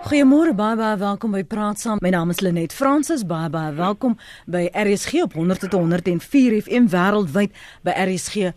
Goeiemôre baie baie welkom by Praat Saam. My naam is Lenet Fransis. Baie baie welkom by RSG op 100.104 FM wêreldwyd by rsg.co.za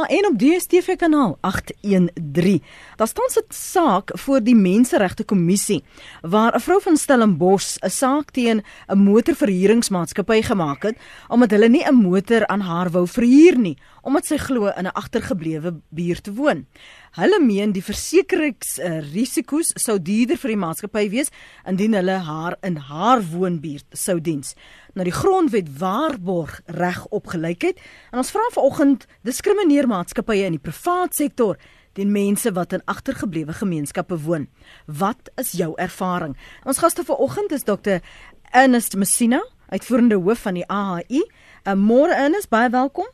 uh, en op DStv kanaal 813. Daar staan 'n saak voor die Menseregte Kommissie waar 'n vrou van Stellenbosch 'n saak teen 'n motorverhuuringsmaatskappy gemaak het omdat hulle nie 'n motor aan haar wou verhuur nie omdat sy glo in 'n agtergeblewe buurt woon. Hulle meen die versekeringsrisiko's uh, sou duurder vir die maatskappy wees indien hulle haar in haar woonbuurt sou diens. Nou die grondwet waarborg reg op gelykheid en ons vra vanoggend diskrimineer maatskappye in die privaat sektor teen mense wat in agtergeblewe gemeenskappe woon. Wat is jou ervaring? Ons gaste vanoggend is Dr. Ernest Messina, uitvoerende hoof van die AHI. uh, Môre Ernest, baie welkom.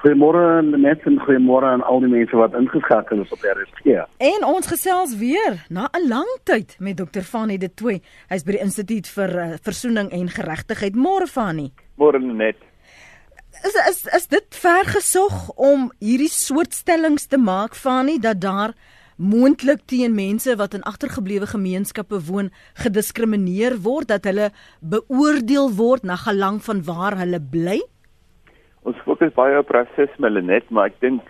Goeiemôre net en goeiemôre aan al die mense wat ingeskakel is op RSG. En ons gesels weer na 'n lang tyd met Dr. Fanie de Tooi. Hy's by die Instituut vir uh, Versoening en Geregtigheid. Môre Fanie. Môre net. Is is is dit vergesog om hierdie soort stellings te maak Fanie dat daar moontlik teen mense wat in agtergeblewe gemeenskappe woon gediskrimineer word dat hulle beoordeel word na gelang van waar hulle bly? Ons fokus baie op rasisme net, maar ek dink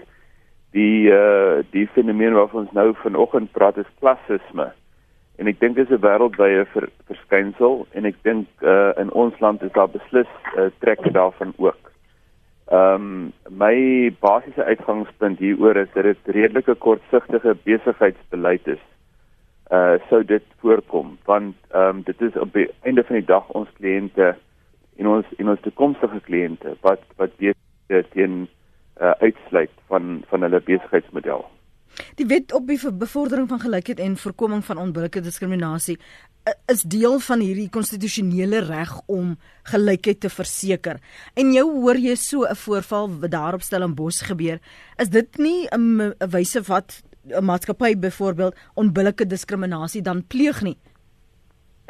die uh die fenomeen waarvan ons nou vanoggend praat is klassisme. En ek dink dit is 'n wêreldwye ver, verskynsel en ek dink uh in ons land is daar beslis 'n uh, trek daarvan ook. Ehm um, my basiese uitgangspunt hieroor is dat dit redelike kortsigtige besigheidsbeleid is. Uh sou dit voorkom want ehm um, dit is op die einde van die dag ons kliënte en ons en ons toekomstige kliënte wat wat besig teen uh, uitsluit van van hulle besigheidsmodel. Die wet op die bevordering van gelykheid en voorkoming van onbillike diskriminasie is deel van hierdie konstitusionele reg om gelykheid te verseker. En jou hoor jy so 'n voorval wat daar op Stellenbosch gebeur, is dit nie 'n wyse wat 'n maatskappy byvoorbeeld onbillike diskriminasie dan pleeg nie?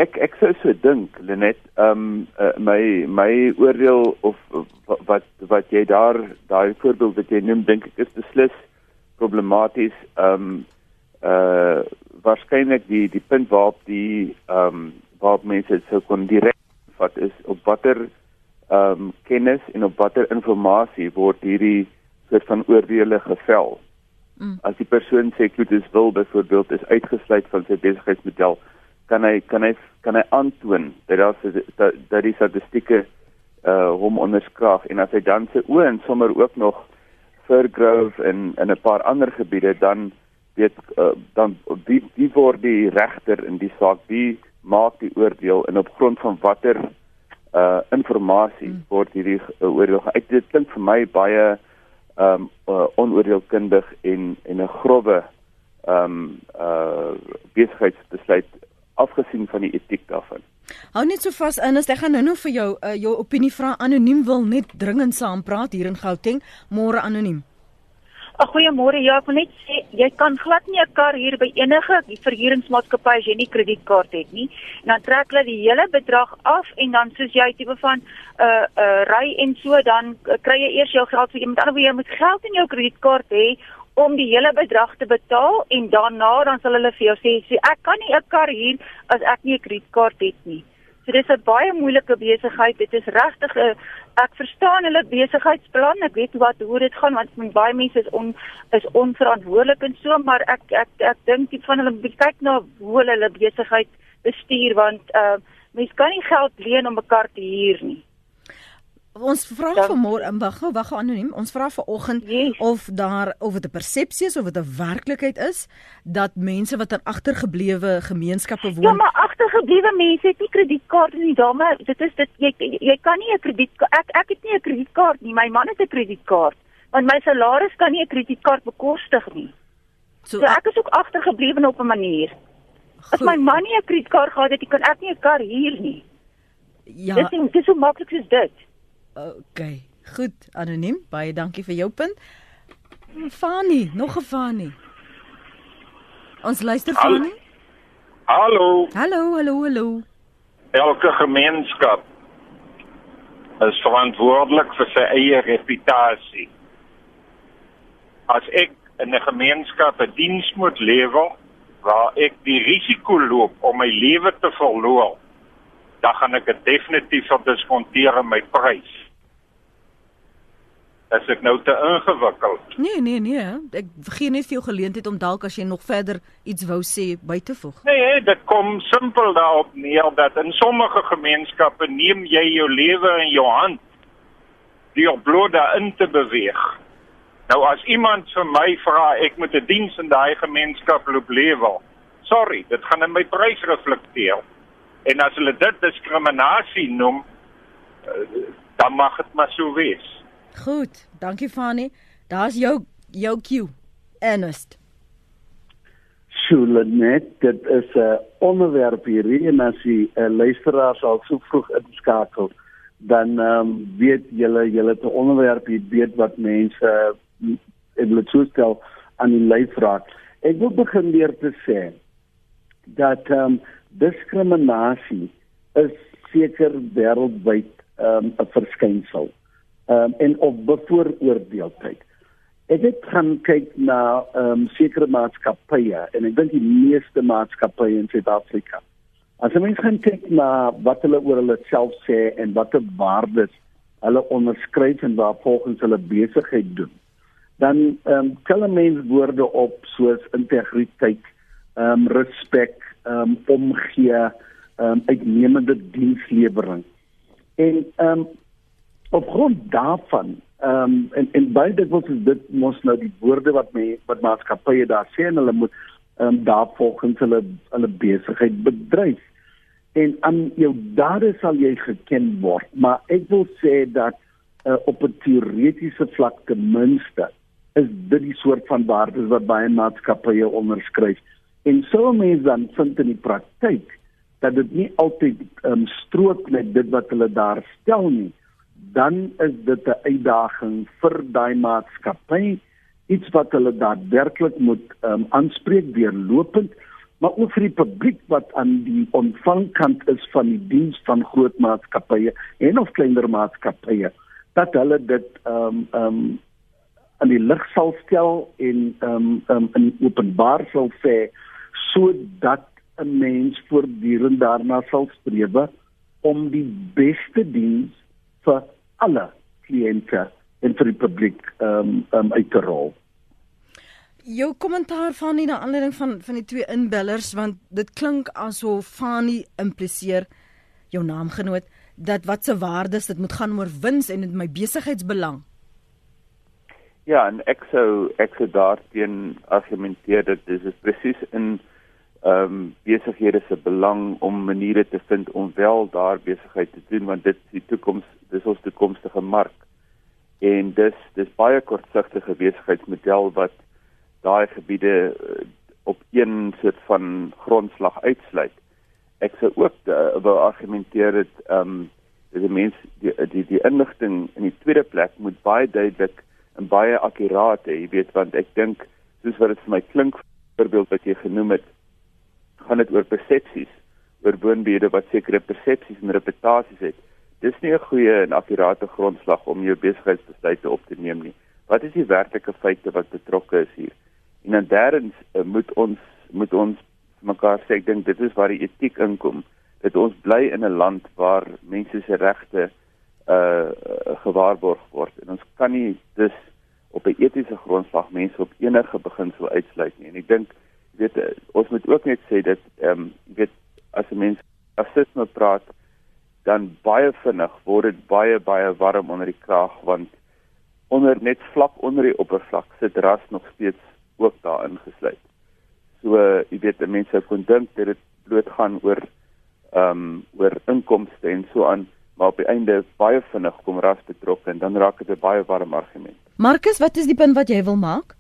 Ek ek sou so dink Lenet, ehm um, uh, my my oordeel of wat wat jy daar daai voorbeeld wat jy noem dink ek is beslis problematies. Ehm um, uh waarskynlik die die punt waarop die ehm um, waarop mense sou kon direk vat is op watter ehm um, kennis en op watter inligting word hierdie soort van oordeele gevel. Mm. As die persoon sê Klutus wil byvoorbeeld is uitgesluit van sy besigheidsmodel kan hy kan hy kan hy aantoon dat daar dat, dat die statistieke uh hom onderskraag en as hy dan se oë en sommer ook nog vir Grove en in 'n paar ander gebiede dan weet uh, dan wie wie word die regter in die saak wie maak die oordeel en op grond van watter uh inligting hmm. word hierdie uh, oordeel uit dit klink vir my baie um uh, onoordeelkundig en en 'n grove um uh besigheidsbesluit afgesien van die etiek daarvan. Hou net so vas in, ek gaan nou-nou vir jou uh, jou opinie vra anoniem wil net dringend saam praat hier in Gauteng, môre anoniem. Goeiemôre. Ja, ek wil net sê jy kan glad nie 'n kar hier by enige verhuuringsmaatskappy as jy nie kredietkaart het nie. En dan trek hulle die hele bedrag af en dan soos jy tipe van 'n uh, eh, 'n uh, eh, ry en so dan uh, kry jy eers jou geld vir iemand anders. Jy moet geld in jou kredietkaart hê om die hele bedrag te betaal en daarna dan sal hulle vir jou sê, sê ek kan nie 'n kar huur as ek nie 'n kredietkaart het nie. So dis 'n baie moeilike besigheid. Dit is regtig 'n ek verstaan hulle besigheidsplan. Ek weet wat hoe dit gaan want baie mense is on is onverantwoordelik en so, maar ek ek ek dink die van hulle kyk na hoe hulle hulle besigheid bestuur want uh mense kan nie geld leen om 'n kar te huur nie. Ons vra vir môre in wag, wag anoniem. Ons vra vir oggend yes. of daar of dit 'n persepsie is of dit 'n werklikheid is dat mense wat in agtergeblewe gemeenskappe woon. Ja, maar agtergeblewe mense het nie kredietkaarte nie, dame. Dit is dit jy jy kan nie 'n krediet ek ek het nie 'n kredietkaart nie. My man het 'n kredietkaart. Want my salaris kan nie 'n kredietkaart bekostig nie. So, so ek is ook agtergeblewe op 'n manier. Goed. As my man nie 'n kredietkaart gehad het, kan ek nie 'n kar huur nie. Ja. Dit is dit is so maklik soos dit. OK. Goed, anoniem. Baie dankie vir jou punt. Fani, nog 'n Fani. Ons luister Fani. Hallo. Hallo, hallo, hallo. Elke gemeenskap is verantwoordelik vir sy eie reputasie. As ek in 'n gemeenskap 'n diens moet lewer waar ek die risiko loop om my lewe te verloor, dan gaan ek dit definitief verdiskonteer in my prys. As ek nou te ingewikkeld. Nee, nee, nee. Ek gee net vir jou geleentheid om dalk as jy nog verder iets wou sê by te voeg. Nee, dit kom simpel daarop neer dat in sommige gemeenskappe neem jy jou lewe in jou hand deur bloot daarin te beweeg. Nou as iemand vir my vra ek moet 'n diens in daai gemeenskap loop lewe. Sorry, dit gaan in my prys reflekteer. En as hulle dit diskriminasie noem, eh, dan mag dit maar so wees. Goed, dankie Fani. Daar's jou jou cue. Ernest. Sjoe, net dit is 'n uh, onderwerp hier en as jy 'n uh, luisteraar sal so vroeg inskakel, dan ehm um, weet julle julle te onderwerp hier weet wat mense uh, ek wil toestel aan die leefraad. Ek wil begin deur te sê dat ehm um, diskriminasie is seker wêreldwyd ehm um, 'n verskynsel um, en op bevooroordeeldheid. Ek het gaan kyk na um, sekere maatskappye en ek dink die meeste maatskappye in Suid-Afrika. As mens gaan kyk na wat hulle oor hulle self sê en watter waardes hulle onderskryf en waar volgens hulle besigheid doen, dan ehm um, tel mense woorde op soos integriteit, ehm um, respek, ehm um, omgee, ehm um, uitnemende dienslewering. En ehm um, op grond daarvan ehm um, en en baie dikwels is dit mos nou die woorde wat my wat maatskappye daar sê en hulle moet ehm um, daar volgens hulle hulle besigheid bedryf. En aan jou dade sal jy geken word, maar ek wil sê dat uh, op 'n teoretiese vlak ten minste is dit die soort van waardes wat baie maatskappye onderskryf. En so mense dan vind in die praktyk dat dit nie altyd ehm um, strook met dit wat hulle daar stel nie dan is dit 'n uitdaging vir daai maatskappy iets wat hulle daadwerklik moet um, aanspreek deurlopend maar ook vir die publiek wat aan die ontvangkant is van die diens van groot maatskappye en of kleiner maatskappye dat hulle dit ehm um, ehm um, aan die lig sal stel en ehm um, um, in openbaar sal sê sodat 'n mens voortdurend daarna sal streef om die beste diens vir alle kliënte en vir die publiek ehm um, um, uit te rol. Jou kommentaar van nie na aanleiding van van die twee inbellers want dit klink asof Fani impliseer jou naamgenoot dat wat se waardes dit moet gaan oor wins en in my besigheidsbelang. Ja, en ek sou ek sou daarteen argumenteer dat dit is presies in ehm um, besighede se belang om maniere te vind om wel daar besigheid te doen want dit is die toekoms dis ons toekomstige mark. En dis dis baie kortsigtige besigheidsmodel wat daai gebiede uh, op een soort van grondslag uitsluit. Ek sou ook uh, wil argumenteer dit ehm um, dis 'n mens die die die inligting in die tweede plek moet baie duidelik en baie akkuraat hê jy weet want ek dink soos wat dit vir my klink voorbeeld wat jy genoem het gaan dit oor persepsies, oor woonbede wat sekere persepsies en reputasies het. Dis nie 'n goeie en akkurate grondslag om jou besigheidsbesluite op te neem nie. Wat is die werklike feite wat betrokke is hier? En dan derdens uh, moet ons moet ons mekaar sê ek dink dit is waar die etiek inkom dat ons bly in 'n land waar mense se regte uh gewaarborg word en ons kan nie dus op 'n etiese grondslag mense op enige beginsel uitsluit nie en ek dink weet eh, ons moet ook net sê dat ehm um, weet as 'n mens rasisme praat dan baie vinnig word dit baie baie warm onder die kraag want onder net vlak onder die oppervlak sit ras nog steeds ook daarin gesluit. So jy weet mense kon dink dat dit bloot gaan oor ehm um, oor inkomste en so aan maar op die einde baie vinnig kom ras betrokke en dan raak dit 'n baie warm argument. Marcus, wat is die punt wat jy wil maak?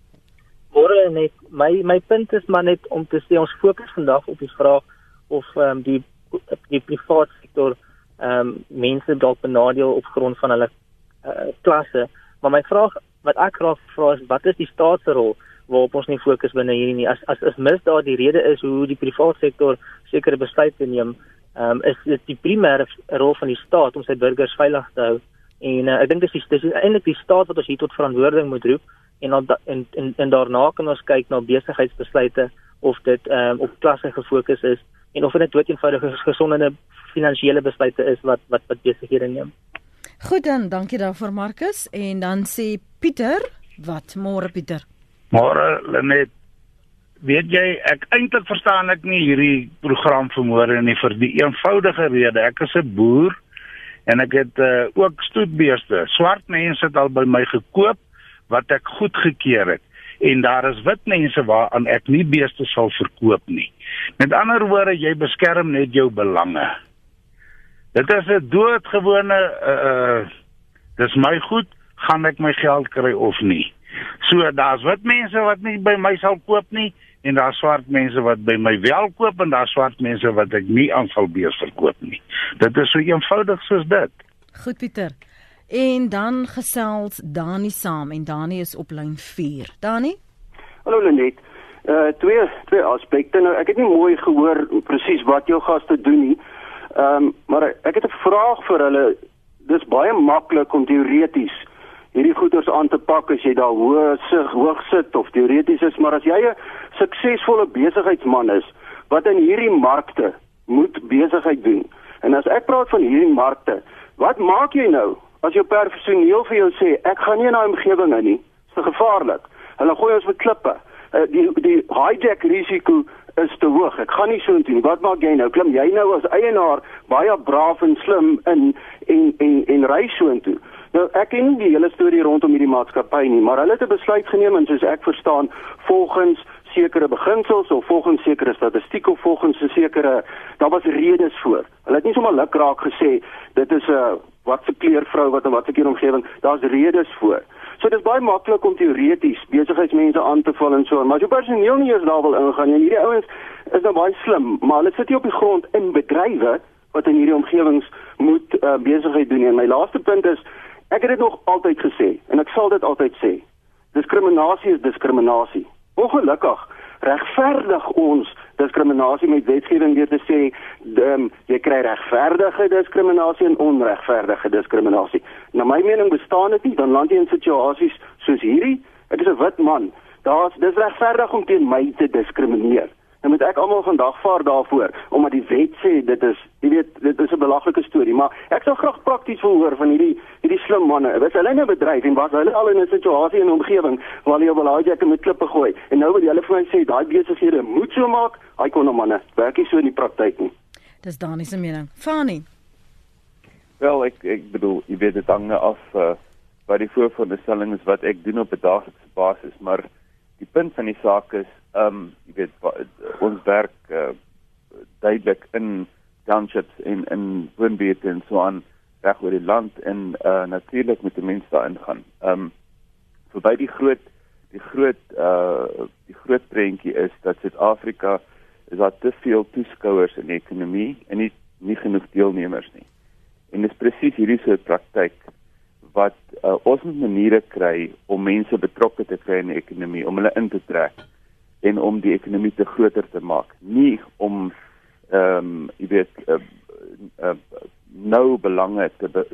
Môre net my my punt is maar net om te sê ons fokus vandag op die vraag of ehm um, die die private sektor ehm um, mense dalk benadeel op grond van hulle uh, klasse. Maar my vraag wat ek graag vra is wat is die staat se rol waarop ons nie fokus binne hierdie nie. As as is misdaad die rede is hoe die private sektor sekere besluite neem, ehm um, is dit die primêre rol van die staat om sy burgers veilig te hou. En uh, ek dink dis dis is eintlik die staat wat ons hier tot verantwoording moet roep en dan en, en en daarna kan ons kyk na besigheidsbesluite of dit ehm um, op klasse gefokus is en of dit net eenvoudige gesonde finansiële besluite is wat wat wat besighede neem. Goed dan, dankie daarvoor Markus en dan sê Pieter, wat môre Pieter? Môre Lenet. Weet jy, ek eintlik verstaan ek nie hierdie program vermoere nie vir die eenvoudige rede. Ek is 'n boer en ek het uh, ook stoetbeeste. Swart mense het al by my gekoop wat ek goedgekeur het en daar is wit mense waaraan ek nie beeste sal verkoop nie. Met ander woorde, jy beskerm net jou belange. Dit is 'n doodgewone uh dis my goed, gaan ek my geld kry of nie. So daar's wit mense wat nie by my sal koop nie en daar's swart mense wat by my wel koop en daar's swart mense wat ek nie aanval bees verkoop nie. Dit is so eenvoudig soos dit. Goed Pieter. En dan gesels Dani saam en Dani is op lyn 4. Dani? Hallo Lenet. Uh twee twee aspekte. Nou ek het nie mooi gehoor presies wat jou gaste doen nie. Ehm um, maar ek het 'n vraag vir hulle. Dis baie maklik om teoreties hierdie goeders aan te pak as jy daar hoog sig hoog sit of teoreties is, maar as jy 'n suksesvolle besigheidsman is wat in hierdie markte moet besigheid doen. En as ek praat van hierdie markte, wat maak jy nou as jou personeel vir jou sê ek gaan nie in daai omgewing in nie? Dit is te gevaarlik. Hulle gooi ons met klippe. Uh, die die hijack risiko is te hoog. Ek gaan nie so intoe nie. Wat maak jy nou? Klim jy nou as eienaar baie braaf en slim in en en en ry so intoe? Nou ek ken die hele storie rondom hierdie maatskappy nie, maar hulle het 'n besluit geneem en soos ek verstaan, volgens sekere beginsels of volgens sekere statistiek of volgens 'n sekere daar was redes voor. Hulle het nie sommer lukraak gesê dit is 'n wat se kleurvrou wat in watter omgewing, daar's redes voor. So dit is baie maklik om teoreties besigheidsmense aan te val en so, maar as jou personeel nie eens daar wil ingaan en hierdie ouens is nou baie slim, maar hulle sit hier op die grond in bedrywe wat in hierdie omgewings moet uh, besigheid doen. En my laaste punt is ek het dit nog altyd gesê en ek sal dit altyd sê. Diskriminasie is diskriminasie. Ongelukkig regverdig ons diskriminasie met wetgewing deur te sê um, jy kry regverdige diskriminasie en onregverdige diskriminasie. Na my mening bestaan dit nie dan land jy in situasies soos hierdie. Ek is 'n wit man. Daar's dis regverdig om teen my te diskrimineer. Nou moet ek almal vandag vaar daarvoor omdat die wet sê dit is, jy weet, dit is 'n belaglike storie, maar ek sou graag prakties wil hoor van hierdie hierdie slim manne. Was hulle in 'n bedryf en was hulle al in 'n situasie en 'n omgewing waar hulle op 'n laaijakke met klippe gooi en nou wil hulle vir my sê daai besighede moet so maak, hy kon 'n manne werk nie so in die praktyk nie. Dis Dani se mening. Fani. Wel, ek ek bedoel, jy weet dit hang af uh, wat die vooronderstelling is wat ek doen op 'n daaglikse basis, maar die punt van die saak is ehm um, jy weet ons werk uh, duidelik in townships in in woonbuurte en so aan reg oor die land en uh, natuurlik met die mense daarin gaan. Ehm um, verby die groot die groot uh die groot prentjie is dat Suid-Afrika is daar te veel toeskouers in die ekonomie en nie nie genoeg deelnemers nie. En dis presies hierdie soort praktyk wat uh, ons moet maniere kry om mense betrokke te kry in die ekonomie, om hulle in te trek en om die ekonomie te groter te maak, nie om ehm um, jy weet uh, uh, nou belange te be,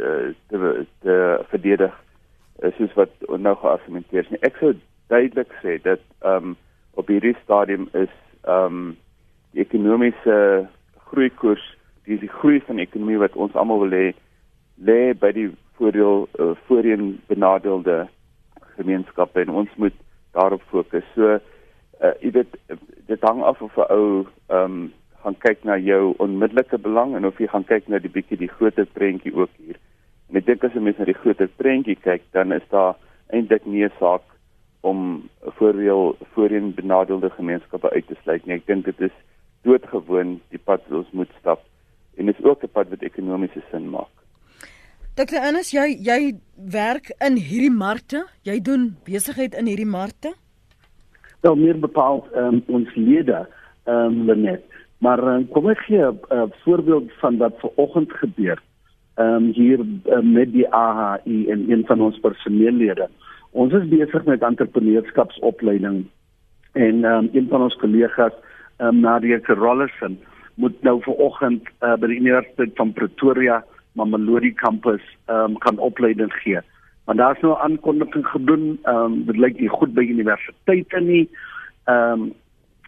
uh, te, te, verdedig uh, soos wat nou geargumenteer is. Ek sou duidelik sê dat ehm um, op hierdie stadium is ehm um, die ekonomiese groeikoers, die, die groei van die ekonomie wat ons almal wil hê, lê by die voordeel uh, voorheen benadeelde gemeenskappe en ons moet daarop fokus. So uh, jy weet dit hang af of 'n ou ehm um, gaan kyk na jou onmiddellike belang en of jy gaan kyk na die bietjie die groter prentjie ook hier. En ek dink as jy mens na die groter prentjie kyk, dan is daar eintlik nie 'n saak om voordeel voorheen benadeelde gemeenskappe uit te sluit nie. Ek dink dit is doodgewoon die pad wat ons moet stap en dit is ook 'n pad wat ekonomiese sin maak. Dr. Anus, jy jy werk in hierdie markte? Jy doen besigheid in hierdie markte? Wel meer bepaald um, ons lede ehm um, net. Maar um, kom ek gee 'n uh, voorbeeld van wat ver oggend gebeur. Ehm um, hier uh, met die AHI en een van ons personeellede. Ons is besig met entrepreneurskapsopleiding en ehm um, een van ons kollegas, ehm um, Nadia Rollison, moet nou ver oggend uh, by die Universiteit van Pretoria Mamelodi kampus ehm um, kan opleiding gee. Want daar's nou aankondiging gedoen, ehm um, dit lyk nie goed by universiteite nie. Ehm um,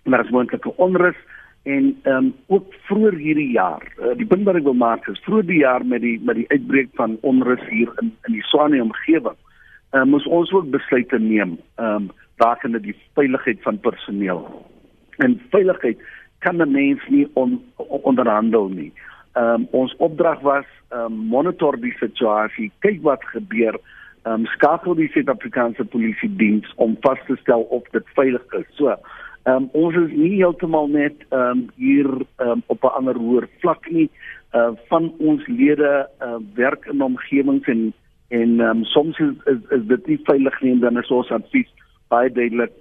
en daar is moontlike onrus en ehm um, ook vroeër hierdie jaar uh, die punt wat ek wil maak is vroeër die jaar met die met die uitbreek van onrus hier in in die Swane omgewing uh, moes ons ook besluite neem ehm um, rakende die veiligheid van personeel en veiligheid kan 'n mens nie on, onderhandel nie. Ehm um, ons opdrag was um, monitor die situasie, kyk wat gebeur, ehm um, skakel die Suid-Afrikaanse polisie diens om vas te stel of dit veilig is. So, ehm um, ons is nie heeltemal net ehm um, hier um, op 'n ander hoër vlak nie. Uh van ons lede uh werk in omgewings en en um, soms is, is is dit nie veilig nie en dan is ons advies baie duidelik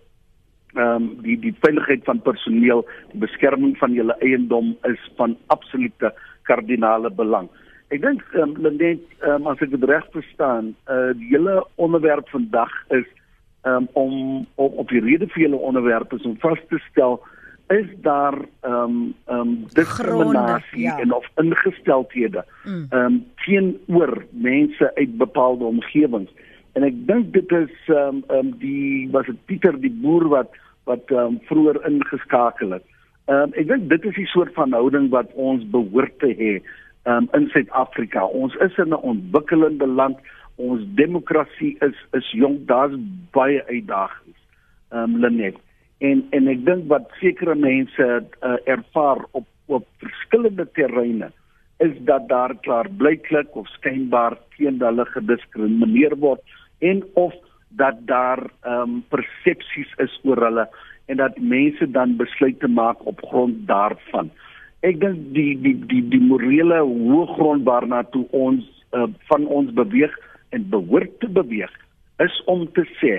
ehm um, die die veiligheid van personeel, die beskerming van julle eiendom is van absolute kardinale belang. Ek dink ehm um, net ehm um, as ek dit reg verstaan, uh, die hele onderwerp vandag is ehm um, om op, op die rede vir julle onderwerp is om vas te stel is daar ehm um, ehm um, diskriminasie ja. en of ingesteldhede mm. ehm mm. um, teenoor mense uit bepaalde omgewings. En ek dink dit is ehm um, ehm um, die was dit Pieter die boer wat wat um, vroeër ingeskakel het. Ehm um, ek dink dit is die soort van houding wat ons behoort te hê um, in Suid-Afrika. Ons is in 'n ontwikkelende land. Ons demokrasie is is jonk. Daar's baie uitdagings. Ehm um, Lenet. En en ek dink wat sekere mense uh, ervaar op op verskillende terreine is dat daar klaar blyklik of skynbaar teen hulle gediskrimineer word en of dat daar ehm um, persepsies is oor hulle en dat mense dan besluite maak op grond daarvan. Ek dink die die die die morele hoëgrond waarna toe ons uh, van ons beweeg en behoort te beweeg is om te sê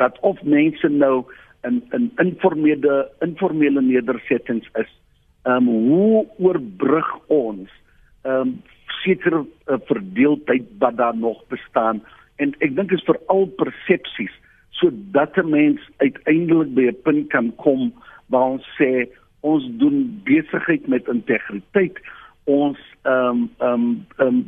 dat of mense nou in in informele informele nedersettings is, ehm um, hoe oorbrug ons ehm um, sekere uh, verdeeldheid wat daar nog bestaan. En ek dink dit is veral persepsies sodat 'n mens uiteindelik by 'n punt kan kom waar ons sê ons doen besigheid met integriteit ons ehm um, ehm um, um,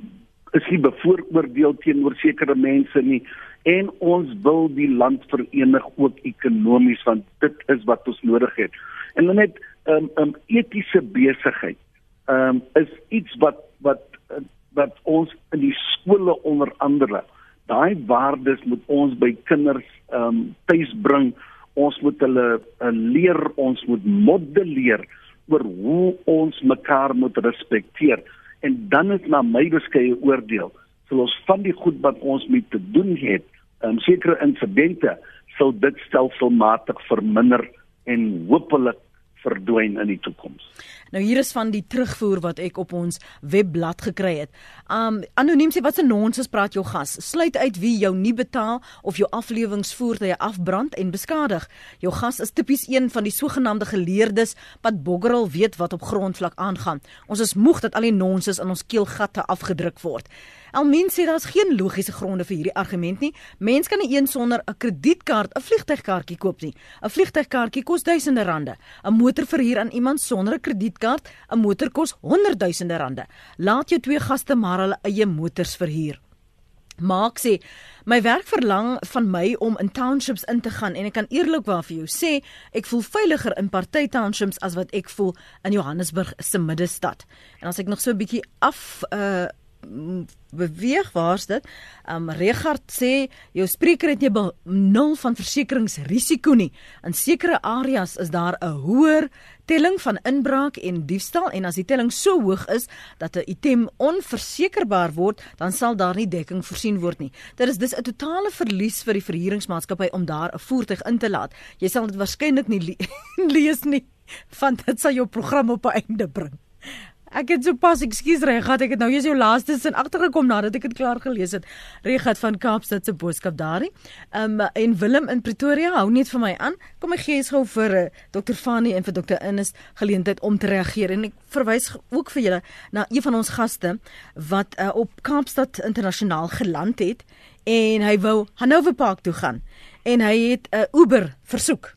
is nie bevooroordeel teenoor sekere mense nie en ons wil die land verenig ook ekonomies want dit is wat ons nodig het en net ehm um, um, etiese besigheid ehm um, is iets wat wat wat ons in die skole onder andere daai waardes moet ons by kinders ehm um, tuis bring. Ons moet hulle uh, leer, ons moet modelleer oor hoe ons mekaar moet respekteer. En dan is na my beskeie oordeel, sal ons van die goed wat ons mee te doen het, um, sekere insidente sal dit stelselmatig verminder en hopelik verdwyn in die toekoms. Nou hier is van die terugvoer wat ek op ons webblad gekry het. Um anoniem sê wat se nonsens praat jou gas? Sluit uit wie jou nie betaal of jou aflewingsvoertuie afbrand en beskadig. Jou gas is tipies een van die sogenaamde geleerdes wat boggerel weet wat op grondvlak aangaan. Ons is moeg dat al die nonsens in ons keelgatte afgedruk word. Almin sê daar's geen logiese gronde vir hierdie argument nie. Mens kan nie een sonder 'n kredietkaart 'n vliegtuigkaartjie koop nie. 'n Vliegtuigkaartjie kos duisende rande. 'n Motor verhuur aan iemand sonder 'n kredietkaart, 'n motor kos honderdduisende rande. Laat jou twee gaste maar hulle eie motors verhuur. Maak sê my werk verlang van my om in townships in te gaan en ek kan eerlikwaar vir jou sê ek voel veiliger in party townships as wat ek voel in Johannesburg se middestad. En as ek nog so 'n bietjie af uh beweeg waar's dit? Um Regard sê jou spreker het jy nul van versekeringsrisiko nie. In sekere areas is daar 'n hoër telling van inbraak en diefstal en as die telling so hoog is dat 'n item onversekerbaar word, dan sal daar nie dekking voorsien word nie. Dit is dus 'n totale verlies vir die verhuuringsmaatskappy om daar 'n voertuig in te laat. Jy sal dit waarskynlik nie le lees nie, want dit sal jou program op 'n einde bring. Ek het so pas, ekskuus Regat, ek het nou eers jou laaste sin agtergekom nadat ek dit klaar gelees het. Regat van Kaapstad se boodskap daarin. Ehm um, en Willem in Pretoria hou net vir my aan. Kom ek gee eens gou vir uh, eh, Dr. Fanny en vir Dr. Innes geleentheid om te reageer en ek verwys ook vir julle na een van ons gaste wat uh, op Kaapstad internasionaal geland het en hy wou Hanover Park toe gaan en hy het 'n uh, Uber versoek.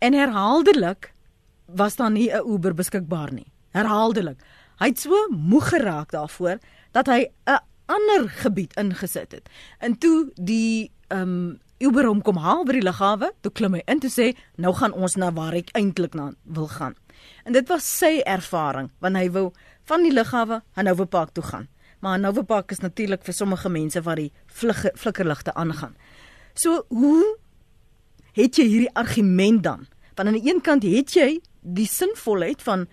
En herhaaldelik was daar nie 'n Uber beskikbaar nie. Herhaaldelik. Hy het so moeg geraak daarvoor dat hy 'n ander gebied ingesit het. En toe die ehm um, Uber hom kom haal by die lughawe, toe klim hy in toe sê, "Nou gaan ons na waar ek eintlik na wil gaan." En dit was sy ervaring, want hy wou van die lughawe Hanover Park toe gaan. Maar Hanover Park is natuurlik vir sommige mense waar die flikkerligte aangaan. So, hoe het jy hierdie argument dan? Want aan die een kant het jy die sinvolheid van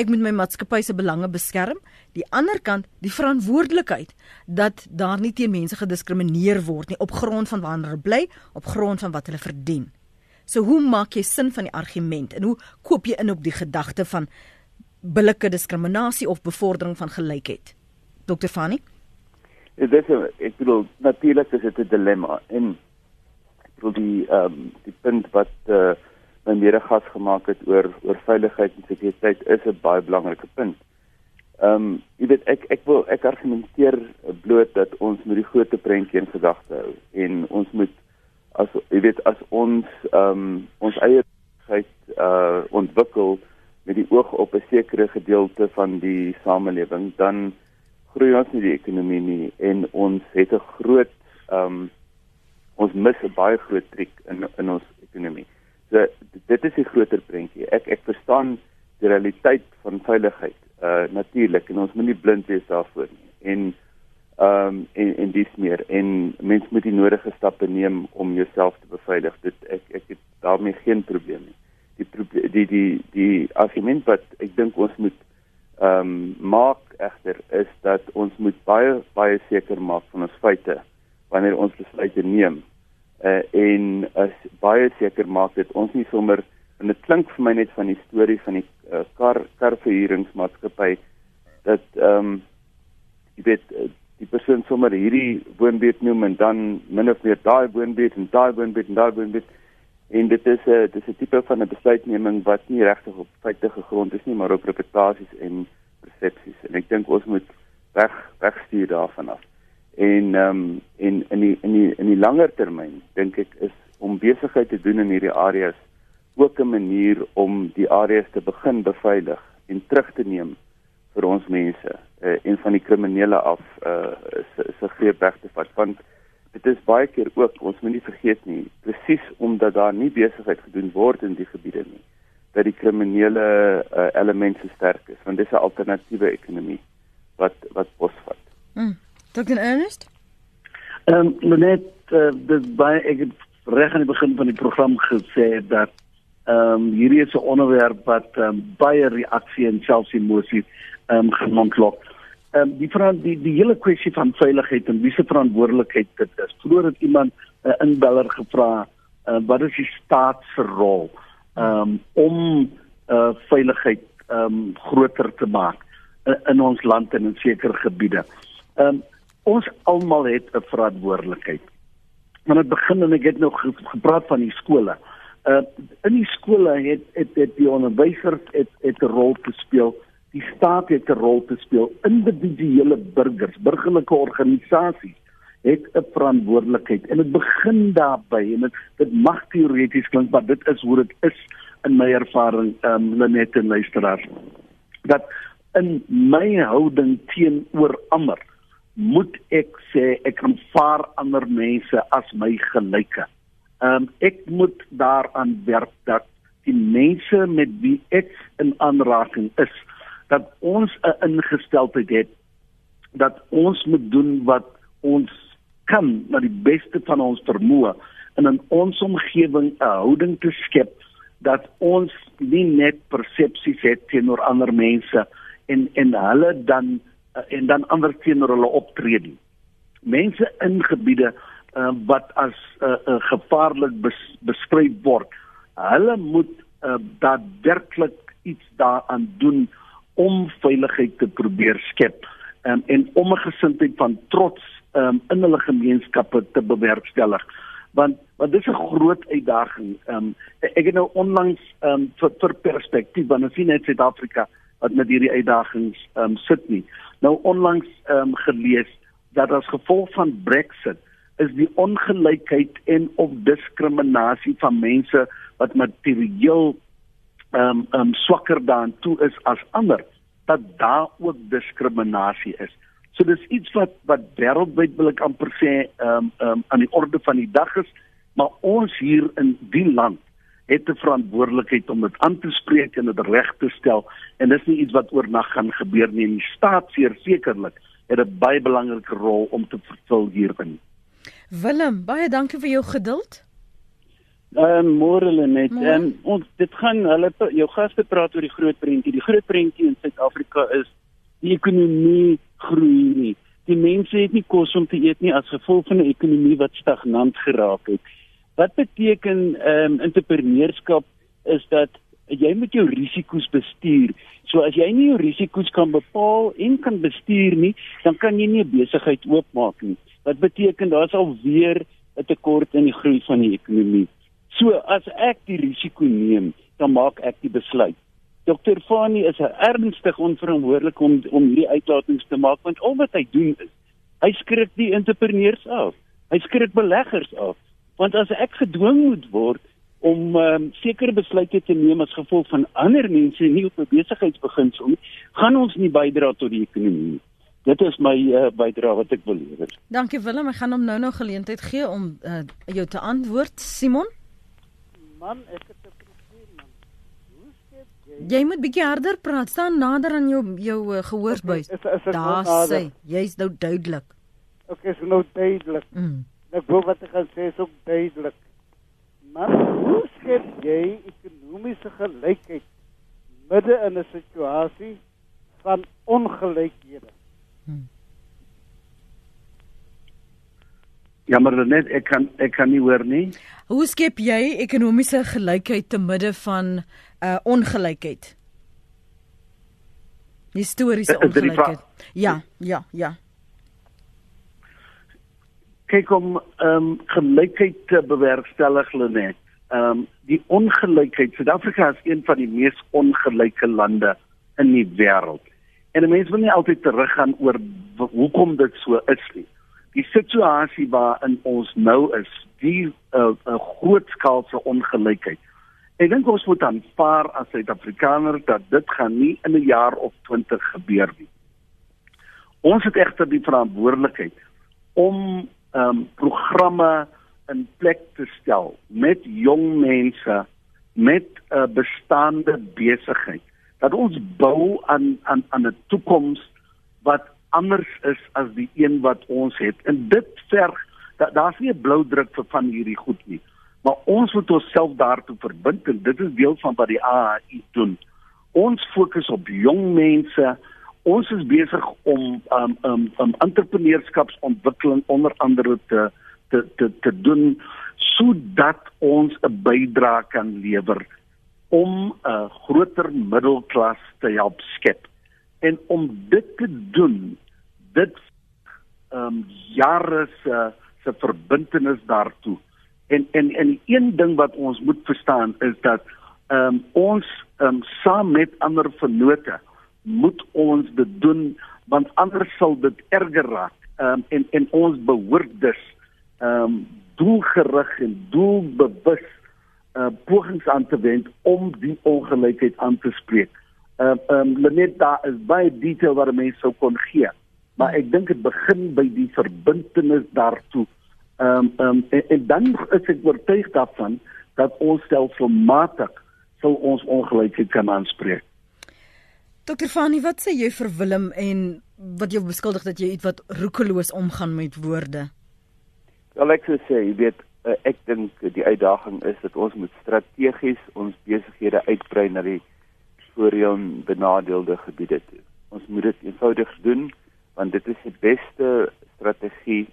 ek moet my maatskappy se belange beskerm, die ander kant die verantwoordelikheid dat daar nie teen mense gediskrimineer word nie op grond van waar hulle bly, op grond van wat hulle verdien. So hoe maak jy sin van die argument en hoe koop jy in op die gedagte van billike diskriminasie of bevordering van gelykheid? Dr. Fanny? Dit is ek bedoel natuurlik is dit 'n dilemma en ek bedoel die ehm um, die punt wat uh, my medegas gemaak het oor oor veiligheid en sekuriteit is 'n baie belangrike punt. Ehm um, jy weet ek ek wil ek argumenteer bloot dat ons moet die groot prentjie in gedagte hou en ons moet as jy weet as ons ehm um, ons eie veiligheid uh ontwikkel met die oog op 'n sekere gedeelte van die samelewing dan groei ons nie die ekonomie nie en ons het 'n groot ehm um, ons mis 'n baie groot triek in in ons ekonomie. Dit is die groter prentjie. Ek ek verstaan die realiteit van veiligheid uh natuurlik en ons moet nie blind wees daarvoor nie. En ehm um, en en dis meer en mens moet die nodige stappe neem om jouself te beveilig. Dit ek ek het daarmee geen probleem nie. Die die die die argument wat ek dink ons moet ehm um, maak egter is dat ons moet baie baie seker maak van ons feite wanneer ons besluite neem. Uh en as baie seker maak dat ons nie sommer en dit klink vir my net van die storie van die uh, kar karverhuuringsmaatskappy dat ehm um, jy weet eh, die persoon sommer hierdie woonbuurt noem en dan min of meer daai woonbuurt en daai woonbuurt en daai woonbuurt. En dit is 'n dit is 'n tipe van 'n besluitneming wat nie regtig op feite gegrond is nie maar op reputasies en persepsies en ek dink ons moet weg wegstuur daarvan af. En ehm um, en in die in die in die langer termyn dink ek is om besigheid te doen in hierdie areas ook 'n manier om die areas te begin beveilig en terug te neem vir ons mense uh, en van die kriminele af uh, se se greep weg te vat want dit is baie keer ook ons moet nie vergeet nie presies omdat daar nie besigheid gedoen word in die gebiede nie dat die kriminele uh, elemente sterk is want dis 'n alternatiewe ekonomie wat wat posvat. Mm. Dr. Ernest? Ehm um, net uh, dis baie ek het reg aan die begin van die program gesê dat Ehm um, hierdie is 'n onderwerp wat ehm um, baie reaksie en selfs emosie ehm um, gemontlok. Ehm um, die verant die die hele kwessie van veiligheid en wie se verantwoordelikheid dit is. Vroeger het iemand 'n uh, inbeller gevra, uh, wat is die staat se rol ehm um, om uh, veiligheid ehm um, groter te maak uh, in ons land en in sekere gebiede. Ehm um, ons almal het 'n verantwoordelikheid. Want dit begin en ek het nog gepraat van die skole uh in die skole het het het die onderwysers het het 'n rol te speel. Die staat het 'n rol te speel. Individuele burgers, burgerlike organisasies het 'n verantwoordelikheid en dit begin daarby en dit dit mag teoreties klink maar dit is hoe dit is in my ervaring um Lenet en luisteraars dat in my houding teenoor ander moet ek sê ek aanvaar ander mense as my gelyke. Ehm um, ek moet daaraan werk dat die mense met wie ek in aanraking is, dat ons 'n ingesteldheid het dat ons moet doen wat ons kan na die beste van ons vermoë en in ons omgewing 'n houding te skep dat ons nie net persepsies het teenoor ander mense en en hulle dan en dan ander teenoor hulle optree nie. Mense in gebiede uh, wat as uh, uh, gevaarlik bes, beskryf word. Hulle moet uh, daadwerklik iets daaraan doen om veiligheid te probeer skep um, en om 'n gesindheid van trots um, in hulle gemeenskappe te bewerkstellig want want dit is 'n groot uitdaging. Um, ek het nou onlangs um, vir, vir perspektief want ons sien net Suid-Afrika wat met hierdie uitdagings um, sit nie. Nou onlangs um, gelees dat as gevolg van Brexit is die ongelykheid en of diskriminasie van mense wat materieel ehm um, ehm um, swakker daan toe is as ander dat daar ook diskriminasie is. So dis iets wat wat wêreldwyd wil ek amper sê ehm um, ehm um, aan die orde van die dag is Maar ons hier in die land het 'n verantwoordelikheid om dit aan te spreek en dit reg te stel en dis nie iets wat oornag gaan gebeur nie. Die staat sekerlik het 'n baie belangrike rol om te vervul hierin. Willem, baie dankie vir jou geduld. Ehm uh, môre net. Ehm um, ons dit gaan hulle jou gaste praat oor die groot prentjie. Die groot prentjie in Suid-Afrika is die ekonomie groei nie. Die mense het nie kos om te eet nie as gevolg van 'n ekonomie wat stagnant geraak het. Wat beteken ehm um, entrepreneurskap is dat jy moet jou risiko's bestuur. So as jy nie jou risiko's kan bepaal en kan bestuur nie, dan kan jy nie 'n besigheid oopmaak nie. Wat beteken daar's al weer 'n tekort in die groei van die ekonomie. So as ek die risiko neem, dan maak ek die besluit. Dr. Fani is ernstig onverantwoordelik om om hierdie uitlatings te maak want al wat hy doen is hy skrik die entrepreneurs af. Hy skrik beleggers af. Want as ek gedwing moet word om um, sekere besluite te neem as gevolg van ander mense nie op 'n besigheidsbeginsel nie, gaan ons nie bydra tot die ekonomie nie. Dit is my uh, bydrae wat ek wil lewer. Dankie Willem, ek gaan hom nou nou geleentheid gee om uh, jou te antwoord, Simon. Man, ek het 'n probleem man. Hoe skep jy? Jy moet bietjie harder praat, staan nader aan jou jou uh, gehoorsbuis. Okay, Daar sê, jy's nou duidelik. Okay, is nou duidelik. Mm. Ek glo wat ek gaan sê is ook duidelik. Maar hoe skep jy ekonomiese gelykheid midde in 'n situasie van ongelykhede? Hmm. Ja, maar net ek kan ek kan nie hoor nie. Hoe skep jy ekonomiese gelykheid te midde van 'n uh, ongelykheid? Historiese ongelykheid. Ja, ja, ja kyk om ehm um, gelykheid te bewerkstellig Lenet. Ehm um, die ongelykheid. Suid-Afrika is een van die mees ongelyke lande in die wêreld. En mense wil nie altyd teruggaan oor hoekom dit so is nie. Die situasie waarin ons nou is, die 'n uh, uh, groot skaalse ongelykheid. Ek dink ons moet aanvaar as Suid-Afrikaner dat dit gaan nie in 'n jaar of 20 gebeur nie. Ons het egter die verantwoordelikheid om um programme in plek te stel met jong mense met 'n uh, bestaande besigheid dat ons bou aan aan aan 'n toekoms wat anders is as die een wat ons het. En dit verg dat daar's nie 'n blou druk vir van hierdie goed nie maar ons moet onsself daartoe verbind en dit is deel van wat die AAI doen. Ons fokus op jong mense ons is besig om um um um entrepreneurskapsontwikkeling onder andere te te te te doen sodat ons 'n bydrae kan lewer om 'n groter middelklas te help skep. En om dit te doen, dit um jare se se verbintenis daartoe. En en en een ding wat ons moet verstaan is dat um ons um saam met ander vennote moet ons dit doen want anders sal dit erger raak um, en en ons behoort dus ehm um, doelgerig en doelbewus uh, pogings aan te wend om die ongelykheid aan te spreek. Ehm uh, ehm um, net daar is baie detail wat mense sou kon gee. Maar ek dink dit begin by die verbintenis daartoe. Ehm um, ehm um, en, en dan is ek oortuig daarvan dat ons stelselmatig sou ons ongelykheid kan aanspreek. Dokter Fani, wat sê jy vir Willem en wat jy beskuldig dat jy iets wat roekeloos omgaan met woorde? Wel ek sou sê, jy weet, eh, ek dink die uitdaging is dat ons moet strategies ons besighede uitbrei na die voorheen benadeelde gebiede toe. Ons moet dit eenvoudig doen want dit is die beste strategie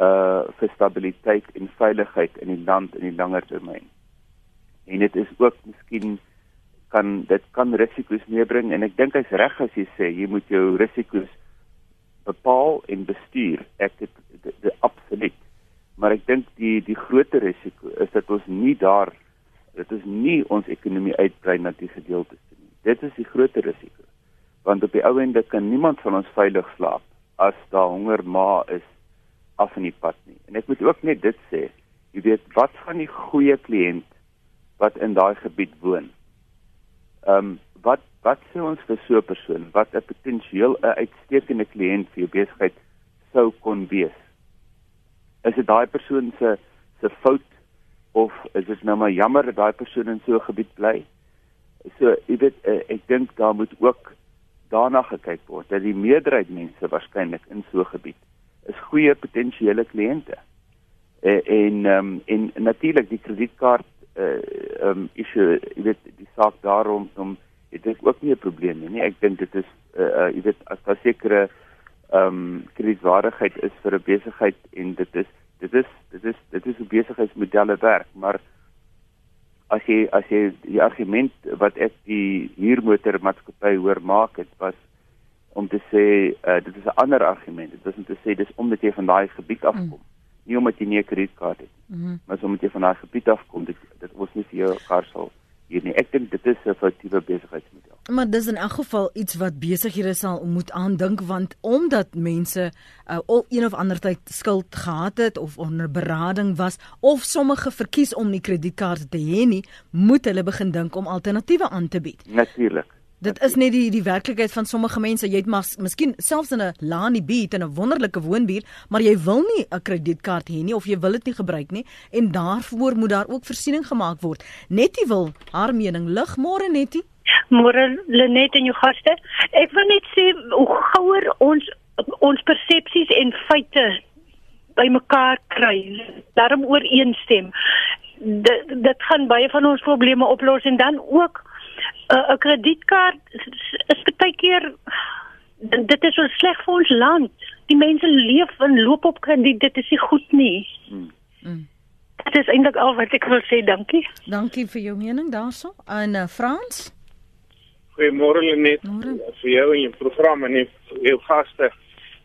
uh vir stabiliteit en veiligheid in die land in die langer termyn. En dit is ook miskien kan dit kan risiko's meebring en ek dink hy's reg as jy sê jy moet jou risiko's bepaal en bestuur. Ek dit absoluut. Maar ek dink die die groter risiko is dat ons nie daar dit is nie ons ekonomie uitbrei na die gedeeltes nie. Dit is die groter risiko. Want op die ou ende kan niemand van ons veilig slaap as daar honger ma is af in die pad nie. En ek moet ook net dit sê, jy weet wat van die goeie kliënt wat in daai gebied woon Ehm um, wat wat sê ons vir so 'n persoon wat 'n potensieel 'n uitstekende kliënt vir jou besigheid sou kon wees? Is dit daai persoon se se fout of is dit nou maar jammer dat daai persoon in so 'n gebied bly? So, jy weet uh, ek dink daar moet ook daarna gekyk word dat die meerderheid mense waarskynlik in so 'n gebied is goeie potensiële kliënte. Uh, en um, en natuurlik die kredietkaart uh um issue jy weet die saak daarom om dit is ook nie 'n probleem nie. Ek dink dit is uh, uh jy weet as daar sekere um kredietwaardigheid is vir 'n besigheid en dit is dit is dit is dit is hoe besigheidsmodelle werk, maar as jy as jy die argument wat ek die huurmotormaatskappy hoor maak het was om te sê uh, dit is 'n ander argument. Dit was om te sê dis omdat jy van daai gebied afkom. Mm nie omdat jy nie 'n kredietkaart het nie, mm -hmm. maar omdat jy van daai gebied af kom, dit dit was nie vir jou kar sal hier nie. Ek dink dit is 'n effektiewe besigheidsmodel. Maar dis in elk geval iets wat besighede sal moet aandink want omdat mense uh, of een of ander tyd skuld gehad het of onder berading was of sommige verkies om nie kredietkaarte te hê nie, moet hulle begin dink om alternatiewe aan te bied. Natuurlik. Dit is net die die werklikheid van sommige mense. Jy het maar miskien selfs in 'n Lani Beat en 'n wonderlike woonbuurt, maar jy wil nie 'n kredietkaart hê nie of jy wil dit nie gebruik nie en daarvoor moet daar ook voorsiening gemaak word. Nettie wil haar mening lig môre Nettie. Môre Lenet en jou gaste. Ek wil net sê hoe gouer ons ons persepsies en feite bymekaar kry, daarom ooreenstem. Dit dit gaan baie van ons probleme oplos en dan ook 'n kredietkaart is baie keer dit is so sleg vir ons land. Die mense leef en loop op krediet, dit is nie goed nie. Hmm. Hmm. Dit is eintlik al wat ek wil sê, dankie. Dankie vir jou mening daarso. En uh, Frans? Goeiemôre Lenet. Vir jou en jou program en jou gaste.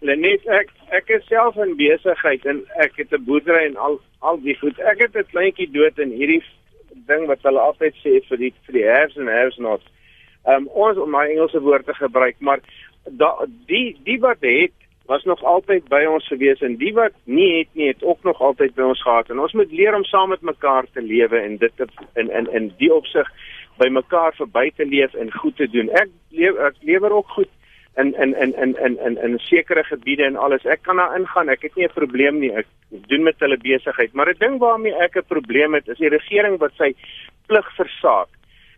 Lenet, ek ek is self in besigheid en ek het 'n boerdery en al al die goed. Ek het 'n kleintjie dood in hierdie ding wat hulle altyd sê vir die vir die haves and haves not. Ehm um, ons om my Engelse woorde gebruik, maar da, die die wat het was nog altyd by ons gewees en die wat nie het nie het ook nog altyd by ons gehad en ons moet leer om saam met mekaar te lewe en dit in in in die opsig by mekaar verby te leef en goed te doen. Ek leef ek lewer ook goed in in in in in in in sekere gebiede en alles. Ek kan daar ingaan. Ek het nie 'n probleem nie. Ek doen met hulle besigheid, maar 'n ding waarmee ek 'n probleem het is die regering wat sy plig versaak.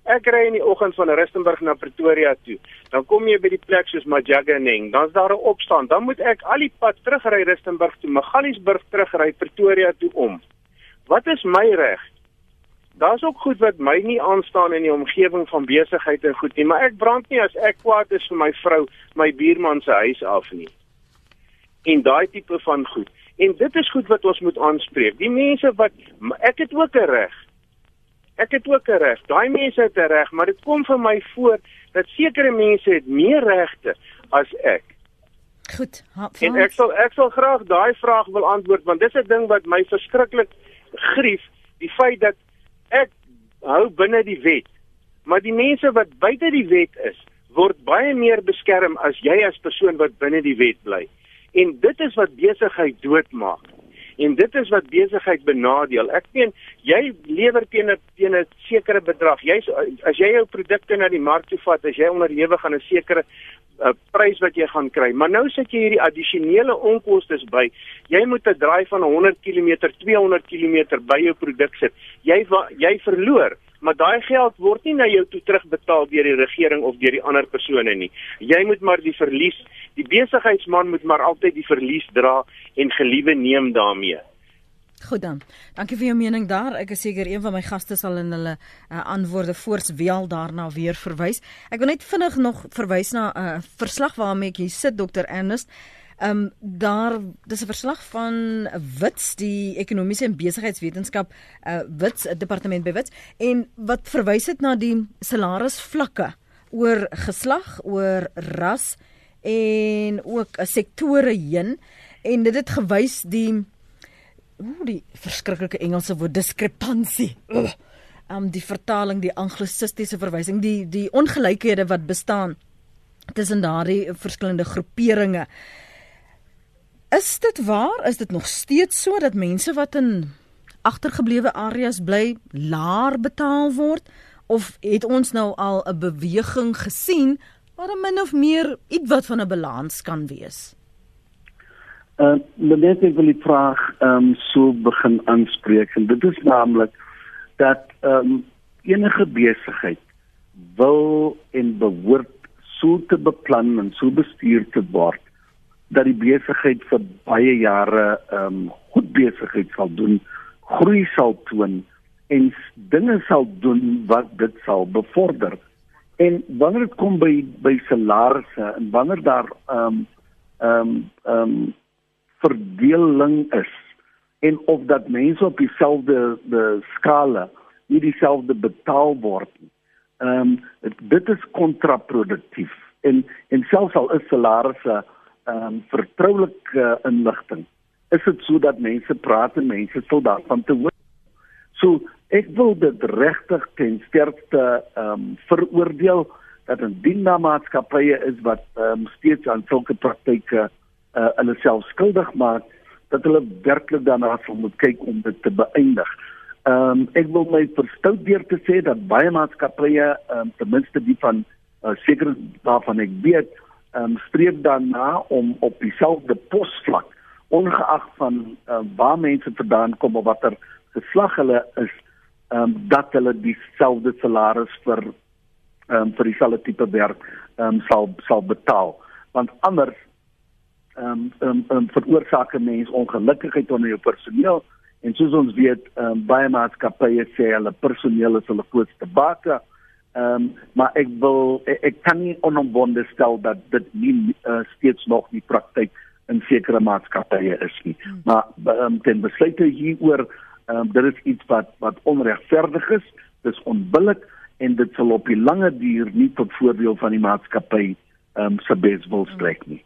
Ek ry in die oggend van Rustenburg na Pretoria toe. Dan kom jy by die plek soos Majaganeng, dan's daar 'n opstand. Dan moet ek al die pad terugry Rustenburg toe, Magaliesburg terugry Pretoria toe om. Wat is my reg? Daar's ook goed wat my nie aanstaan in die omgewing van besigheid en goed nie, maar ek brand nie as ek kwaad is vir my vrou, my buurman se huis af nie. En daai tipe van goed. En dit is goed wat ons moet aanspreek. Die mense wat ek het ook 'n reg. Ek het ook 'n reg. Daai mense het 'n reg, maar dit kom vir my voor dat sekere mense het meer regte as ek. Goed. En ek sal ek sal graag daai vraag wil antwoord want dis 'n ding wat my verskriklik grief, die feit dat ek hou binne die wet. Maar die mense wat buite die wet is, word baie meer beskerm as jy as persoon wat binne die wet bly. En dit is wat besigheid doodmaak. En dit is wat besigheid benadeel. Ek meen, jy lewer teen 'n teen 'n sekere bedrag. Jy as jy jou produkte na die mark toe vat, as jy onderhewig aan 'n sekere uh, prys wat jy gaan kry. Maar nou sit jy hierdie addisionele onkoste by. Jy moet 'n draai van 100 km, 200 km by jou produk sit. Jy jy verloor, maar daai geld word nie na jou toe terugbetaal deur die regering of deur die ander persone nie. Jy moet maar die verlies, die besigheidsman moet maar altyd die verlies dra en geliewe neem daarmee. Goed dan. Dankie vir jou mening daar. Ek is seker een van my gaste sal in hulle uh, antwoorde voorswel daarna weer verwys. Ek wil net vinnig nog verwys na 'n uh, verslag waarmee ek hier sit Dr. Ernest. Ehm um, daar dis 'n verslag van Wits die ekonomiese en besigheidswetenskap uh Wits departement by Wits en wat verwys het na die salarisvlakke oor geslag, oor ras en ook 'n sektore heen en dit het gewys die ooh die verskriklike Engelse woord diskrepansie. Ehm um, die vertaling, die anglisistiese verwysing, die die ongelykhede wat bestaan tussen daardie verskillende groeperinge. Is dit waar? Is dit nog steeds so dat mense wat in agtergeblewe areas bly laer betaal word of het ons nou al 'n beweging gesien waar min of meer ietwat van 'n balans kan wees? Uh, net ek wil die vraag ehm um, so begin aanspreek en dit is naamlik dat ehm um, enige besigheid wil en behoort so te beplan en so bestuur te word dat die besigheid vir baie jare ehm um, goed besigheid sal doen, groei sal toon en dinge sal doen wat dit sal bevorder. En wanneer dit kom by by salarisse en wanneer daar ehm um, ehm um, ehm um, verdeling is en of dat mense op dieselfde de skale nie dieselfde betaal word nie. Ehm um, dit is kontraproduktief en en selfs al is salarisse ehm um, vertroulike inligting is dit sodat mense praat en mense sal daarvan te hoor. So ek wil dit regtig ten sterkste ehm um, veroordeel dat 'n dienmaatskappye is wat ehm um, steeds aan sulke praktyke uh, hulle self skuldig maak dat hulle werklik daarna sal moet kyk om dit te beëindig. Ehm um, ek wil my verstout deur te sê dat baie maatskappye ehm um, ten minste die van uh, seker waarvan ek weet ehm um, streef daarna om op dieselfde posvlak ongeag van uh, waar mense vandaan kom of watter geslag hulle is ehm um, dat hulle dieselfde salaris vir ehm um, vir dieselfde tipe werk ehm um, sal sal betaal want anders ehm um, ehm um, um, veroorsaak 'n mens ongelukkigheid onder jou personeel. En soos ons weet ehm um, baie maatskappye sê hulle personeel is hulle grootste bake ehm um, maar ek wil ek, ek kan nie onomwonde stel dat dit nie uh, steeds nog die praktyk in sekere maatskappye is nie. Hmm. maar um, ten besluite hieroor ehm um, dit is iets wat wat onregverdig is dis onbillik en dit sal op die lange duur nie tot voordeel van die maatskappy ehm um, se beswil strek nie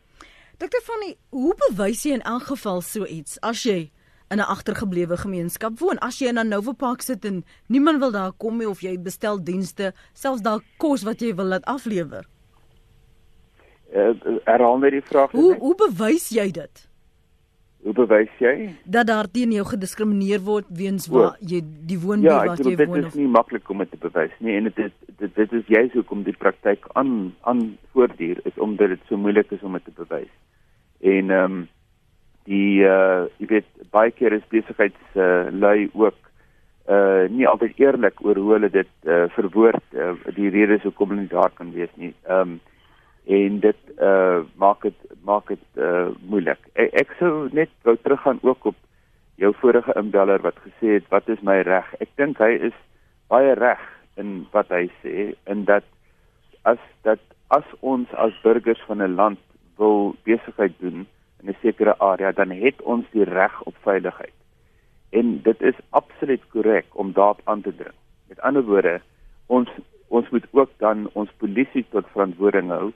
Dokter van die hoe bewys jy in elk geval so iets as jy in 'n agtergeblewe gemeenskap woon? As jy in 'n Nova Park sit en niemand wil daar kom nie of jy bestel dienste selfs daar kos wat jy wil laat aflewer? Uh, herhaal net die vraag hoe hoe bewys jy dit? Hoe bewys jy? Dat daar teen jou gediskrimineer word weens waar jy die woon ja, waar jy dit woon dit is nie maklik om dit te bewys nie en dit is dit, dit is juist hoekom die praktyk aan aan voortduur is omdat dit so moeilik is om dit te bewys en ehm um, die uh jy weet baie keer is besigheids uh, lui ook uh nie altyd eerlik oor hoe hulle dit uh verwoord uh, die redes hoekom hulle daar kan wees nie. Ehm um, en dit uh maak dit maak dit uh moeilik. Ek, ek sou net wou teruggaan ook op jou vorige inbeller wat gesê het wat is my reg? Ek dink hy is baie reg in wat hy sê en dat as dat as ons as burgers van 'n land wil besigheid doen in 'n sekere area, dan het ons die reg op veiligheid. En dit is absoluut korrek om daarop aan te dring. Met ander woorde, ons ons moet ook dan ons polisie tot verantwoording hou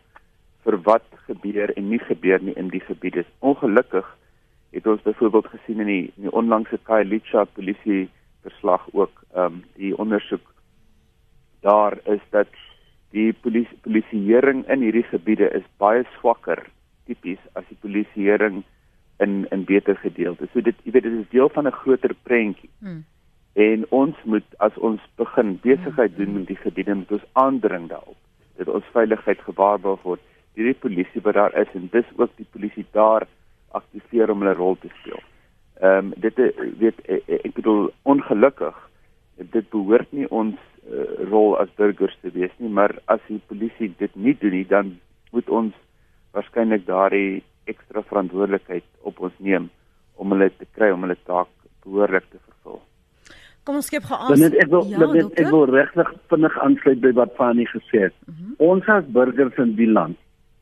vir wat gebeur en nie gebeur nie in die gebiede. Ongelukkig het ons byvoorbeeld gesien in die, in die onlangse Khayelitsha polisie verslag ook ehm um, die ondersoek daar is dat die polisie polisieering in hierdie gebiede is baie swakker tipies as die polisieering in in beter gedeeltes. So dit jy weet dit is deel van 'n groter prentjie. Hmm. En ons moet as ons begin besigheid doen met die gebiede moet ons aandring daarop dat ons veiligheid gewaarborg word deur die polisie wat daar is en dis ook die polisie daar aktiveer om hulle rol te speel. Ehm um, dit weet ek bedoel ongelukkig dit behoort nie ons uh, rol as burgers te wees nie, maar as die polisie dit nie doen nie, dan moet ons waarskynlik daardie ekstra verantwoordelikheid op ons neem om hulle te kry om hulle taak behoorlik te vervul. Kom ons skep geaas. Net ek wil ja, net ek wil regtig vinnig aansluit by wat Fanie gesê het. Mm -hmm. Ons as burgers in die land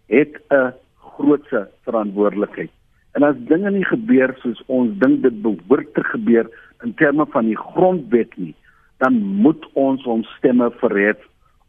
het 'n grootse verantwoordelikheid. En as dinge nie gebeur soos ons dink dit behoort te gebeur in terme van die grondwet nie, dan moet ons ons stemme verhef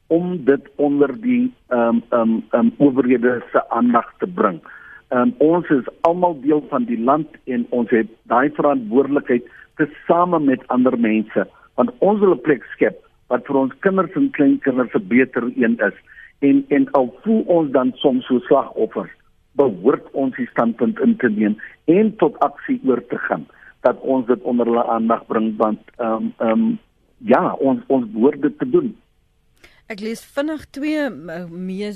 om dit onder die ehm um, ehm um, um, owerhede se aandag te bring. Ehm um, ons is almal deel van die land en ons het daai verantwoordelikheid tesame met ander mense want ons wil 'n plek skep wat vir ons kinders en kleinkinders 'n beter een is. En en al voel ons dan soms so slagoffers, behoort ons die standpunt in te neem en tot aksie oor te gaan dat ons dit onder hulle aandag bring want ehm um, ehm um, ja, ons ons behoort dit te doen. Ek lees vinnig twee me,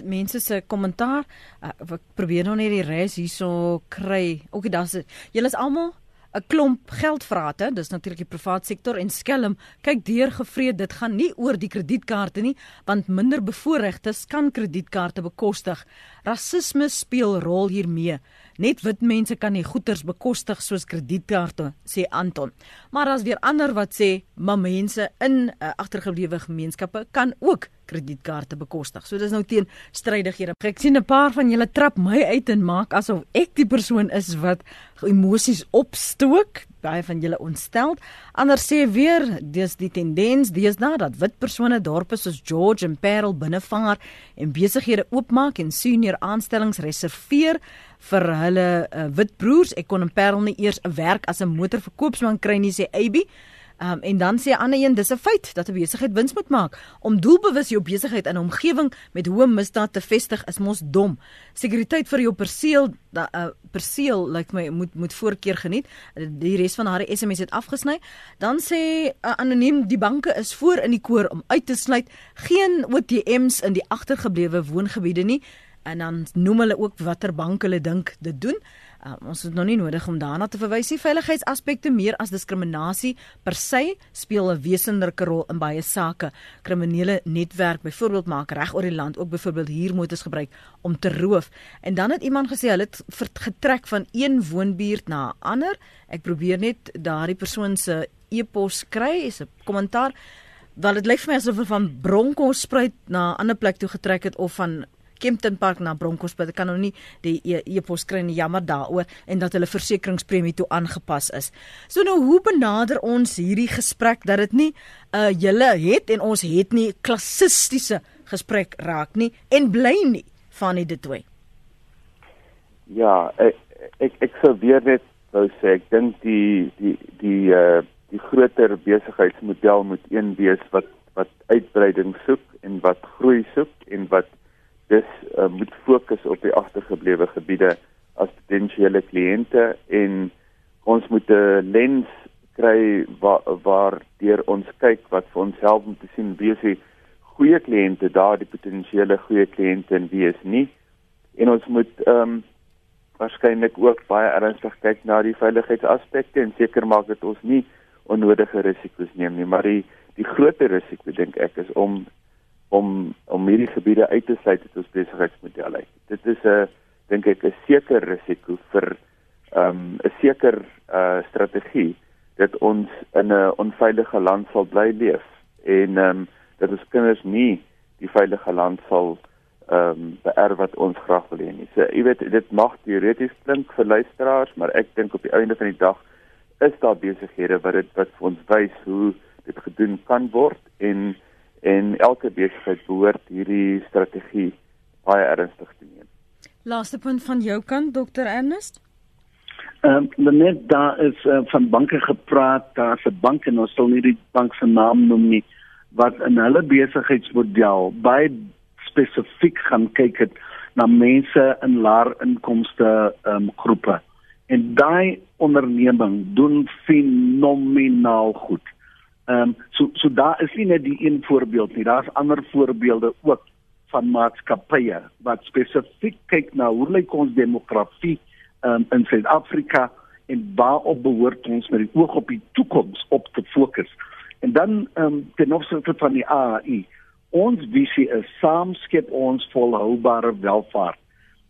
mense se kommentaar. Uh, ek probeer nou net die res hierso kry. Okay, daar's julle is almal 'n klomp geldvrate, dis natuurlik die privaat sektor en skelm kyk deur gevreed dit gaan nie oor die kredietkaarte nie, want minder bevoorregtes kan kredietkaarte bekostig. Rasisme speel rol hiermee. Net wit mense kan nie goederes bekostig soos kredietkaarte, sê Anton. Maar daar's weer ander wat sê, maar mense in uh, agtergeblewe gemeenskappe kan ook kredietkaarte bekostig. So dis nou teen strydighede. Ek sien 'n paar van julle trap my uit en maak asof ek die persoon is wat emosies opstook. Baie van julle ontstel. Ander sê weer, dis die tendens, nou dat wit persone dorpe soos George en Parel binnevanger en besighede oopmaak en senior aanstellings reserveer vir hulle uh, wit broers. Ek kon in Parel nie eers 'n werk as 'n motorverkoopsman kry nie sê Abby. Um, en dan sê 'n ander een dis 'n feit dat 'n besigheid wins moet maak. Om doelbewus jou besigheid in 'n omgewing met hoë misdaad te vestig is mos dom. Sekuriteit vir jou perseel da uh, perseel lyk like my moet moet voorkeur geniet. Die res van haar SMS het afgesny. Dan sê 'n uh, anoniem die banke is voor in die koor om uit te sluit geen ATMs in die agtergeblewe woongebiede nie. En dan noem hulle ook watter bank hulle dink dit doen. Uh, ons het nog nie nodig om daarna te verwys nie. Veiligheidsaspekte meer as diskriminasie per se speel 'n wesenlike rol in baie sake. Kriminele netwerk byvoorbeeld maak reg oor die land ook byvoorbeeld huurmotors gebruik om te roof. En dan het iemand gesê hulle het getrek van een woonbuurt na 'n ander. Ek probeer net daardie persoon se e-pos kry, is 'n kommentaar. Wel dit lyk vir my asof hulle van Bronkhorstspruit na 'n ander plek toe getrek het of van Kempton Park na Bronkhorst, ek kan nou nie die e-pos e kry nie, jammer daaroor en dat hulle versekeringspremie toe aangepas is. So nou hoe benader ons hierdie gesprek dat dit nie uh, julle het en ons het nie klassistiese gesprek raak nie en bly nie van dit twee. Ja, ek ek, ek sou weer net wou sê ek dink die die die uh die groter besigheidsmodel moet een wees wat wat uitbreiding soek en wat groei soek en wat dis uh, moet fokus op die agtergeblewe gebiede as potensiële kliënte en ons moet 'n lens kry waar waar deur ons kyk wat vir ons help om te sien wie is die goeie kliënte daar die potensiële goeie kliënte en wie is nie. En ons moet ehm um, waarskynlik ook baie ernstig kyk na die veiligheidsaspekte en seker maak dat ons nie onnodige risiko's neem nie. Maar die die groter risiko dink ek is om om om hierdie gebiede uit te sluit uit ons besigheidsmodel uit. Dit is 'n dink ek 'n seker risiko vir ehm, 'n um, seker uh strategie dat ons in 'n onveilige land sal bly leef en ehm um, dat ons kinders nie die veilige land sal ehm um, beerf wat ons graag wil hê nie. So jy weet dit mag teoreties klink vir luisteraars, maar ek dink op die einde van die dag is daar besighede wat dit wat vir ons wys hoe dit gedoen kan word en en elke besigheid behoort hierdie strategie baie ernstig te neem. Laaste punt van jou kant Dr Ernest? Ehm um, net daar is uh, van banke gepraat, daar's 'n bank en ons sal nie die bank se naam noem nie wat in hulle besigheidsmodel baie spesifiek gaan kyk het na mense in laer inkomste ehm um, groepe. En daai onderneming doen fenomenaal goed. Ehm um, so so daar is nie net die een voorbeeld nie. Daar's ander voorbeelde ook van maatskappye wat spesifiek kyk na hoe lyk ons demografie um, in Suid-Afrika en waarop behoort ons met die oog op die toekoms op te fokus. En dan ehm um, ten opsigte van die AI, ons visie is saam skep ons volhoubare welvaart.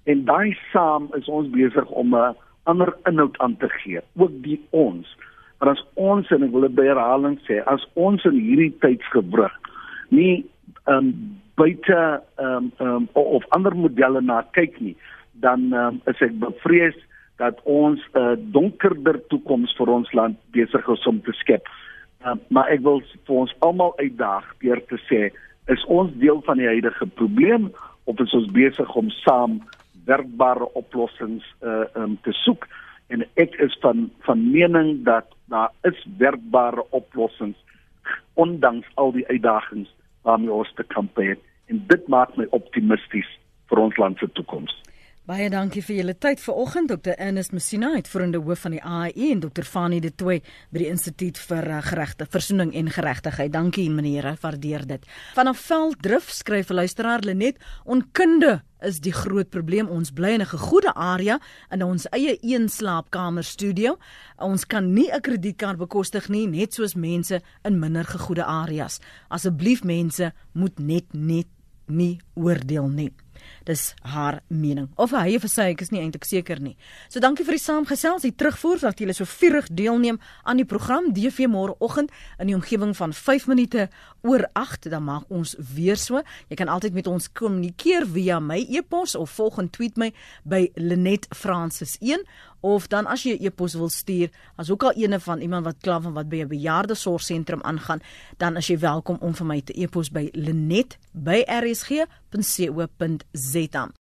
En daai saam is ons besig om 'n ander inhoud aan te gee, ook die ons. Maar as ons en ek wil dit by herhaling sê, as ons in hierdie tydsgewrig nie ehm um, buite ehm um, um, of ander modelle na kyk nie, dan um, is ek bevrees dat ons 'n uh, donkerder toekoms vir ons land besig is om te skep. Uh, maar ek wil vir ons almal uitdaag deur te sê, is ons deel van die huidige probleem of is ons besig om saam werkbare oplossings uh, um, te soek? En ek is van van mening dat daar is werkbare oplossings ondanks al die uitdagings waarmee ons te kamp het en dit maak my optimisties vir ons land se toekoms. Baie dankie vir julle tyd vanoggend Dr. Ernest Messina, uitvoerende hoof van die AAE en Dr. Fanie De Tooy by die Instituut vir eh, Geregte Versoening en Geregtigheid. Dankie meneere, waardeer dit. Vanaf Velddrif skryf 'n luisteraar Lenet, onkunde is die groot probleem. Ons bly in 'n gegoede area in ons eie een slaapkamer studio. Ons kan nie 'n kredietkaart bekostig nie, net soos mense in minder gegoede areas. Asseblief mense, moet net net nie oordeel nie. Dis haar mening. Of hy of sy, ek is nie eintlik seker nie. So dankie vir die saamgesels, die terugvoer dat julle so vurig deelneem aan die program DV môreoggend in die omgewing van 5 minute oor 8, dan maak ons weer so. Jy kan altyd met ons kommunikeer via my e-pos of volg en tweet my by Lenet Francis 1 of dan as jy 'n e-pos wil stuur, as ook al ene van iemand wat kla van wat by 'n bejaarde sorgsentrum aangaan, dan as jy welkom om vir my te e-pos by lenet@rsg.co.za.